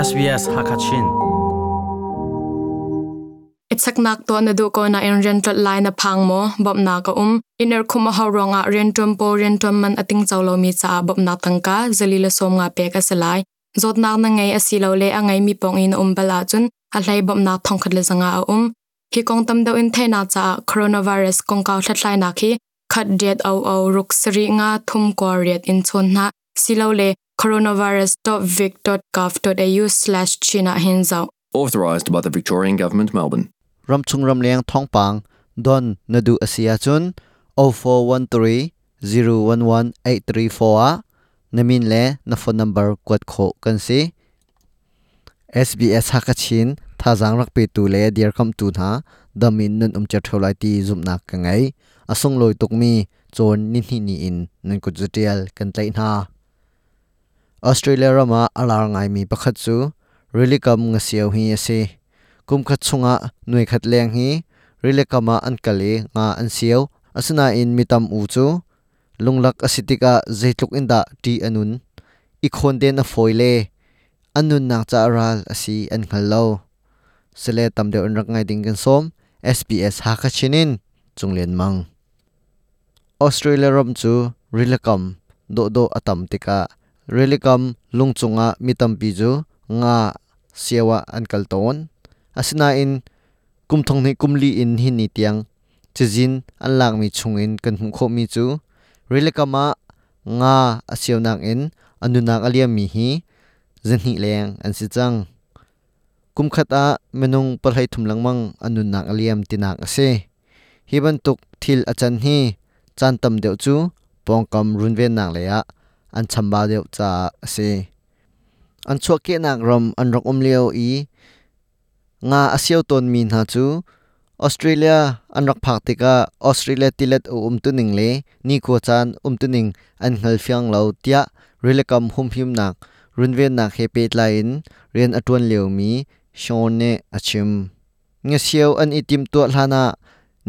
SBS Hakachin. Itsak nak to na du ko na in rental line na phang mo bob na ka um. Iner khuma ha ronga rentum po rentum man ating chawlo mi cha bob na tangka zalila som nga pe ka salai zot na na ngai asilo le angai mi pong in um bala chun, a hlai bob na thong khat le zanga a um. Hi kong tam deu in the na cha, coronavirus kong ka thlatlai na khi khat diet au au ruk sri nga thum ko riat in chon na silo le coronavirus.vic.gov.au/china hinzau authorised by the Victorian Government, Melbourne. ram chung ram leng thong pang don nadu asia chun 0413 011 834 a namin le na phone number kwat kho kan si. SBS hakachin thazang rak pe tu le dear kam tu na damin nun um cha tholai ti zum na ka ngai asung loi tuk mi chon ni ni in nun ku jutial kan tlai na Australia rama alar ngai mi pakhat chu. Really kam nga siaw hi ase. Kum khat chunga nui khat leng hi. Really an kali nga an siaw. Asuna in mitam u chu. Lunglak asitika zeitluk inda ti anun. I na den foile anun nak cha ral asi an khallo sele tamde on rak ngai ding kan som. SBS ha kha chinin. Chunglen mang. Australia rom chu rilakam do do atam tika relikam lungchunga mitam pi chu nga siawa an kalton asina in kumthong ni kumli in hi ni tiang chizin an lak mi chungin kan hu kho mi chu relikama nga asiawnang in anunak aliam mi hi zenhi leng an si chang kumkhata menung palhai thumlang mang anunak aliam tinak ase hiban tuk thil achan hi chan tam deuh chu pongkam runven nak leya อันชัมบาเดียวจาเสอันชัวเกนักรมอันรักอมเลียวอีงาอาเซียวตนมีนหาจูออสเตรเลียอันรักพักติกาออสเตรเลียติเลตอุมตุนิงเลนี่กัวจันอุมตุนิงอันเฮลฟียงเหลาเตียเริเลกัมฮุมพิมนักรุนเวนนักเฮเปตไลน์เรียนอตวนเลียวมีชอนเนอชิมเงเซียวอันอีติมตัวลานา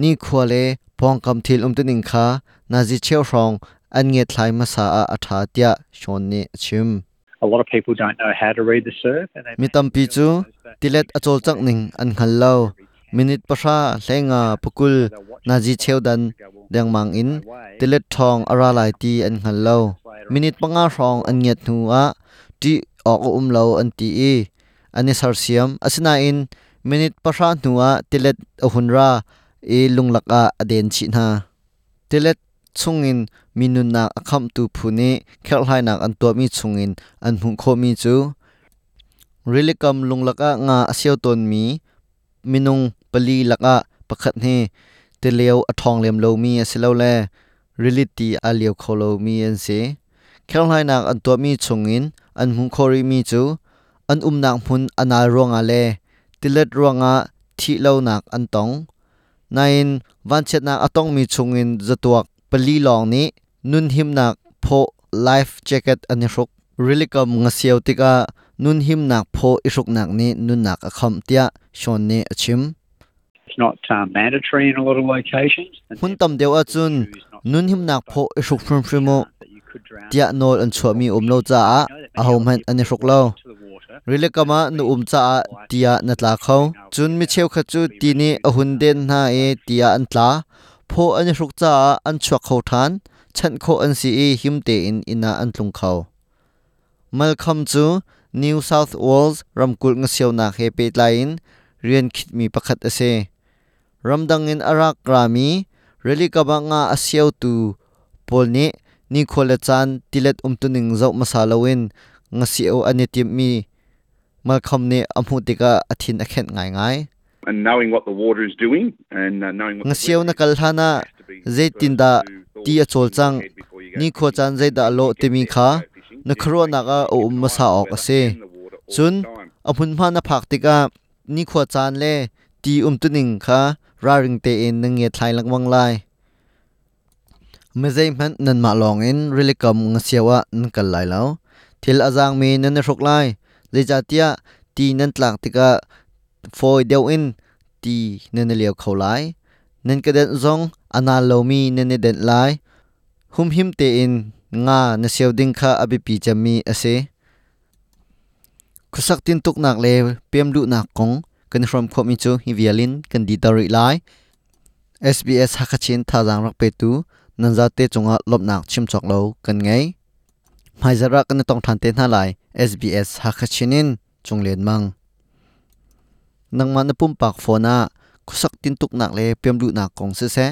นี่คัวเลพองคำทิลอุมตุนิงคานาจิเชียวรอง อันเงียดไหลมาสาอาอัฐาเตียชนนี่ชิม A lot of people don't know how to read the surf and they มีตำปีจูติเล็ดอจอลจักนิงอันขันเลามินิตปะชาแลงาปกุลนาจีเชวดันเดียงมังอินติเล็ดทองอาราไลตีอันขันเลามินิตปังอาทองอันเงียดหนูอะที่ออกอุมเลาอันตีอีอันนี้สารเสียมอสนาอินมินิตปะชาหนูอะติเล็ดอหุนราอีลุงลักอาอเดนชินาติเล็ chungin minun nak akham tu phuni khelhai nak an to mi chungin an hu kho mi chu rilikam lunglaka nga asiau ton mi minung pali laka pakhat he teleu athong lem lo mi asilo le reality aliau kholo mi an se khelhai nak an to mi chungin an hu khori mi chu an um nak mun anal ronga le tilet ronga thi lo nak an tong nain van chet nak atong mi chungin zatuak ปลีลองนี้นุนหิมนักโพไลฟ์แจ็คเก็ตอันนี้รุกริลิกมงเสียวติกานุนหิมนักโพอิรุกนักนี้นุนนักอคำเตียชนนี้อชิม not uh, mandatory in a lot of locations. หุ่นตำเดียวอาจุนนุนหิมนักโพอิรุกฟริมฟริโมเตียนอลอันชัวมีอุมโลจ้าอาหอมหันอันนี้รุกเลาริลิกมานุอุมจ้าเตียนัดลาเขาจุนมิเชลขจูตีนี้อหุ่นเด่นหน้าเอเตียอันตลา rile kama nu um cha a tia na tla kho chun mi cheu kha chu ti ni a hun den na e tia an tla pho ani ruk cha an chua kho than. Chan kho an si e him te in ina an tlung kho malcolm chu new south wales ramkul nga siaw na he pe line rian khit mi pakhat ase ramdang in arak rami reli ka ba nga asiaw tu. Polni ni khola chan tilet umtuning zau masalawin nga siaw ani tim mi. Malcolm ne amhu tika athin akhet ngai ngai. and knowing what the water is doing and uh, knowing what nga siaw na kalhana zaitin da ti a chol chang ni kho chan zai da lo timi kha na khro na ga o um sa ok ase chun aphun ma na phak tika ni kho chan le ti um tu ning kha ra ring te in nang nge thlai lang wang lai me zai man nan ma long in really kam nga siawa n kal lai lo thil azang mi nan rok lai zai cha tia ti nan tlak tika foi deu in, ti nene leo khau lai, nen ka den zong, ana lo mi nene den lai, hum him te in, nga na seu ding kha abi pi chami ase khusak tin tuk nak le pem lu nak kong kan from khom mi chu, hi vialin kan di tari lai. SBS hakachin tha jang rak pe tu, nan za te chunga lop nak chim chok lo kan ngai mai zara kan tong than te na lai SBS hakachinin chunglen mang nang man pum pak phona khusak tin tuk nak le pem lu na kong se se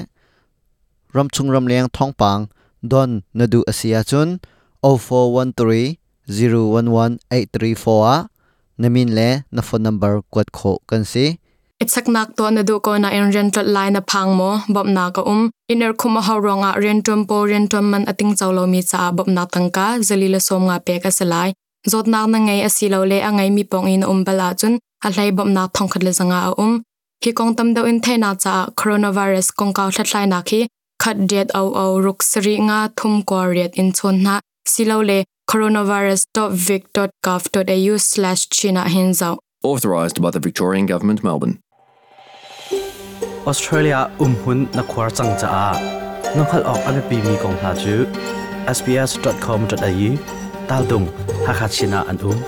ram chung ram leng thong pang, don nadu asia chun 0413 011834 a, namin le na phone number kwat kho kan si Itsak nak to na du ko na in rental line na phang mo, bob na ka um iner khuma ha ronga rentum po rentum man ating chawlo mi cha, bob na tangka zalila som nga pe ka salai zot nak na ngai asilo le angai mi pong in um bala chun a hlai bob na thong khat le zanga a um. Hi kong tam do in the na cha coronavirus kong ka thlai na khi khat det au au ruk sri nga thum ko riat in chon na. Silo le coronavirus.vic.gov.au/china hinzau Authorised by the Victorian Government, Melbourne. Australia umhun na khwar chang cha a. Nokhal ok ame pi mi kong ha chu. Sbs.com.au tal dung hakhat sina an um